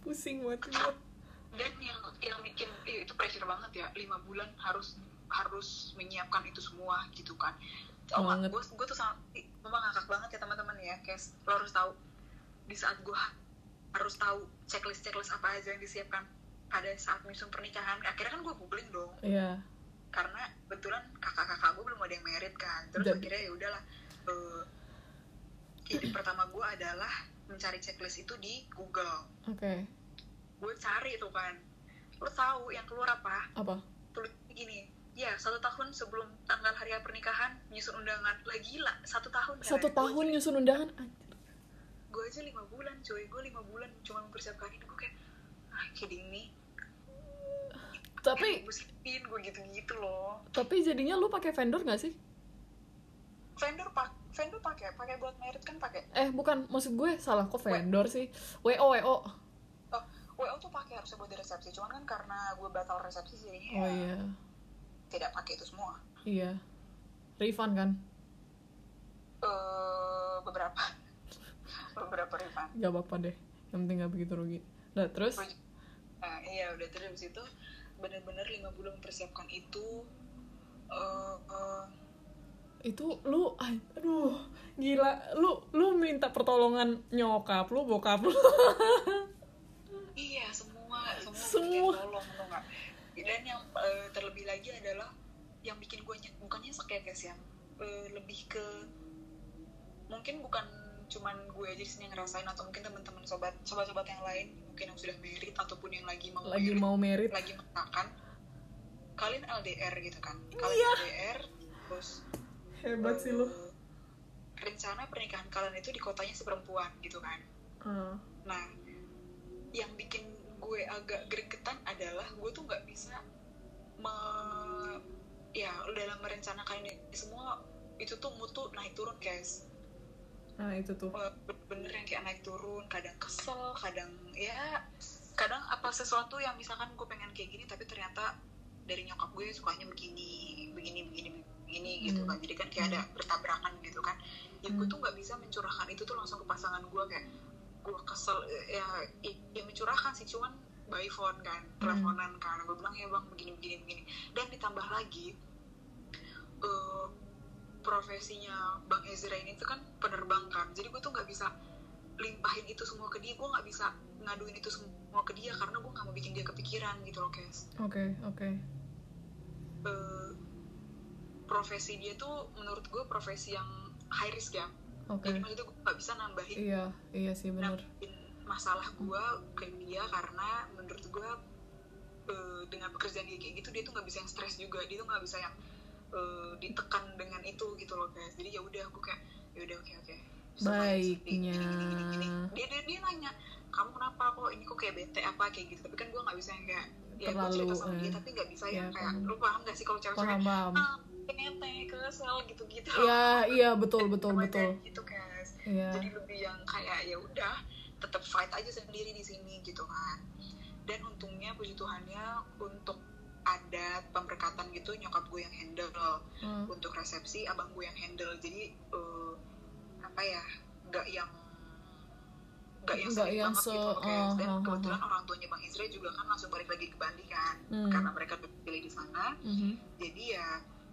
pusing banget gue. Dan yang yang bikin itu pressure banget ya, lima bulan harus harus menyiapkan itu semua gitu kan. Oh, Banget. gue gue tuh sama, ih, memang ngakak banget ya teman-teman ya, guys. Lo harus tahu di saat gue harus tahu checklist checklist apa aja yang disiapkan pada saat nyusun pernikahan. Akhirnya kan gue googling dong, iya karena kebetulan kakak-kakak gue belum ada yang merit kan. Terus Dan- akhirnya ya udahlah. eh, ide pertama gue adalah mencari checklist itu di Google. oke. Gue cari tuh kan. Lo tahu yang keluar apa? apa? Tulis gini ya satu tahun sebelum tanggal hari pernikahan nyusun undangan. Lah gila satu tahun satu tahun nyusun undangan? Gue aja lima bulan coy gue lima bulan cuma mempersiapkan. Ini gue kayak ah kidding me. Tapi gue siapin gue gitu gitu loh. tapi jadinya lu pakai vendor gak sih? Vendor pak vendor pakai pakai buat merit kan pakai? Eh bukan maksud gue salah kok vendor sih? Wo wo oh wo tuh pakai harusnya buat di resepsi cuman kan karena gue batal resepsi jadinya oh ya iya. tidak pakai itu semua. Iya. Refund kan? Eh beberapa. Beberapa refund. Gak apa-apa deh yang penting gak begitu rugi. Nah terus? Nah, iya udah terus itu bener-bener lima bulan mempersiapkan itu eh eh, itu lu aduh gila. Lu lu minta pertolongan nyokap lu bokap lu. Iya semua semua, Semua. tolong dan yang eh, terlebih lagi adalah yang bikin gue nyet bukannya nyesek ya guys ya Eh, lebih ke mungkin bukan cuman gue aja sini yang ngerasain atau mungkin teman-teman sobat sobat-sobat yang lain mungkin yang sudah merit ataupun yang lagi mau lagi merit, mau merit. lagi makan kalian LDR gitu kan? Kalian LDR terus hebat sih lu. Rencana pernikahan kalian itu di kotanya si perempuan gitu kan. Ah, nah yang bikin gue agak gregetan adalah gue tuh nggak bisa me ya dalam merencanakan ini semua itu tuh mutu naik turun guys. Nah itu tuh. Bener-bener yang kayak naik turun kadang kesel kadang ya kadang apa sesuatu yang misalkan gue pengen kayak gini tapi ternyata dari nyokap gue sukanya begini begini begini begini gitu Hmm. kan jadi kan kayak ada bertabrakan gitu kan. Ya gue Hmm. tuh nggak bisa mencurahkan itu tuh langsung ke pasangan gue kayak gue kesel ya ya mencurahkan sih cuman by phone kan teleponan kan. Gue bilang ya bang begini begini begini. Dan ditambah lagi eh, profesinya bang Ezra ini tuh kan penerbang kan. Jadi gue tuh nggak bisa limpahin itu semua ke dia. Gue nggak bisa ngaduin itu semua ke dia karena gue nggak mau bikin dia kepikiran gitu loh guys oke oke. Eh, profesi dia tuh menurut gue profesi yang high risk ya. Oke. Jadi maksudnya gue nggak bisa nambahin iya iya sih nambahin masalah gue ke dia karena menurut gue eh, dengan pekerjaan dia kayak gitu dia tuh nggak bisa yang stres juga. Dia tuh nggak bisa yang eh, ditekan dengan itu gitu loh guys jadi ya udah gue kayak ya udah oke oke. Baiknya. dia dia dia nanya kamu kenapa kok ini kok kayak bete apa? Kayak gitu. Tapi kan gue nggak bisa yang kayak ya gue Terlalu, cerita sama dia eh. tapi nggak bisa Ya, yang kayak paham. lu paham gak sih kalau cewek-cewek ah bete kesel gitu gitu iya iya betul betul betul. gitu guys iya. Jadi lebih yang kayak ya udah tetap fight aja sendiri di sini gitu kan. Dan untungnya puji Tuhannya untuk adat pemberkatan gitu nyokap gue yang handle. Hmm. untuk resepsi abang gue yang handle. Jadi eh, apa ya nggak yang nggak yang sering yang banget se- gitu loh, guys. dan ah, kebetulan orang tuanya bang Izra juga kan langsung balik lagi ke Bali kan Hmm. karena mereka pilih di sana. Mhm. jadi ya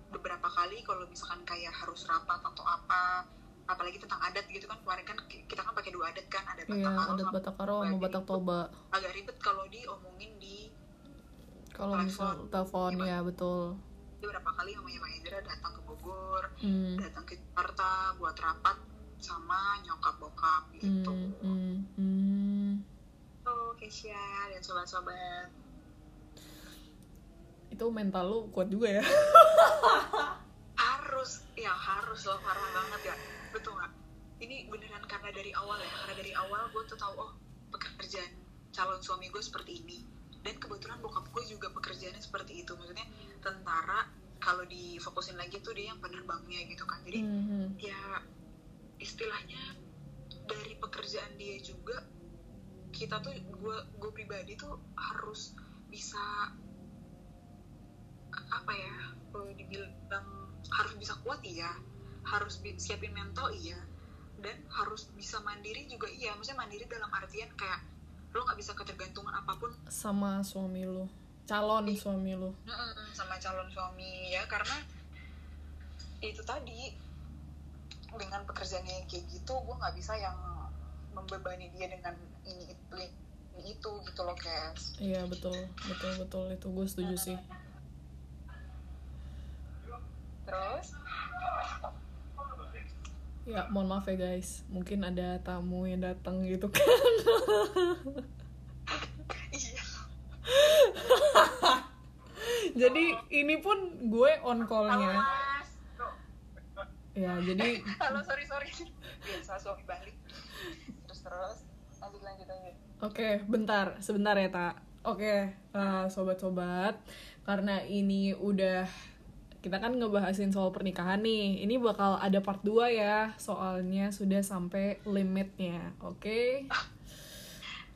beberapa kali kalau misalkan kayak harus rapat atau apa apalagi tentang adat gitu kan kemarin kan ki- kita kan pakai dua adat kan ada iya Batak Karo adat sama Batak Karo sama Batak Toba agak ribet kalau diomongin di kalau misal telepon ya betul beberapa kali mamanya Bang Indra datang ke Bogor hmm. datang ke Jakarta buat rapat sama nyokap bokap gitu Hmm. Hmm. Hmm. Tuh Keisha dan sobat-sobat itu mental lu kuat juga ya. Harus ya harus loh parah banget ya. Betul nggak? Ini beneran karena dari awal ya karena dari awal gue tuh tahu oh pekerjaan calon suami gue seperti ini. Dan kebetulan bokap gue juga pekerjaannya seperti itu. Maksudnya tentara kalau difokusin lagi tuh dia yang penerbangnya gitu kan. Jadi Mhm. ya istilahnya dari pekerjaan dia juga kita tuh gue gue pribadi tuh harus bisa apa ya eh, dibilang harus bisa kuat iya. Harus siapin mental iya. Dan harus bisa mandiri juga iya. Maksudnya mandiri dalam artian kayak lo nggak bisa ketergantungan apa pun. Sama suami lu calon Ih. suami Mm-mm, sama calon suami ya karena itu tadi dengan pekerjaannya yang kayak gitu gue nggak bisa yang membebani dia dengan ini itu ini itu gitu loh guys iya betul. Betul betul. Itu gue setuju sih terus? Ya mohon maaf ya guys. Mungkin ada tamu yang datang gitu kan. Iya. Jadi ini pun gue on callnya. Ya jadi halo sorry sorry. Biasa suami balik. Terus terus. Lanjut lanjut lanjut. Oke, bentar, sebentar ya, Tak. Oke, eh, sobat-sobat, karena ini udah kita kan ngebahasin soal pernikahan nih. Ini bakal ada part 2 ya, soalnya sudah sampai limitnya. Oke.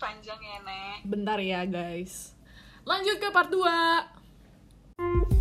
panjang ya nek Bentar ya, guys. Lanjut ke part 2.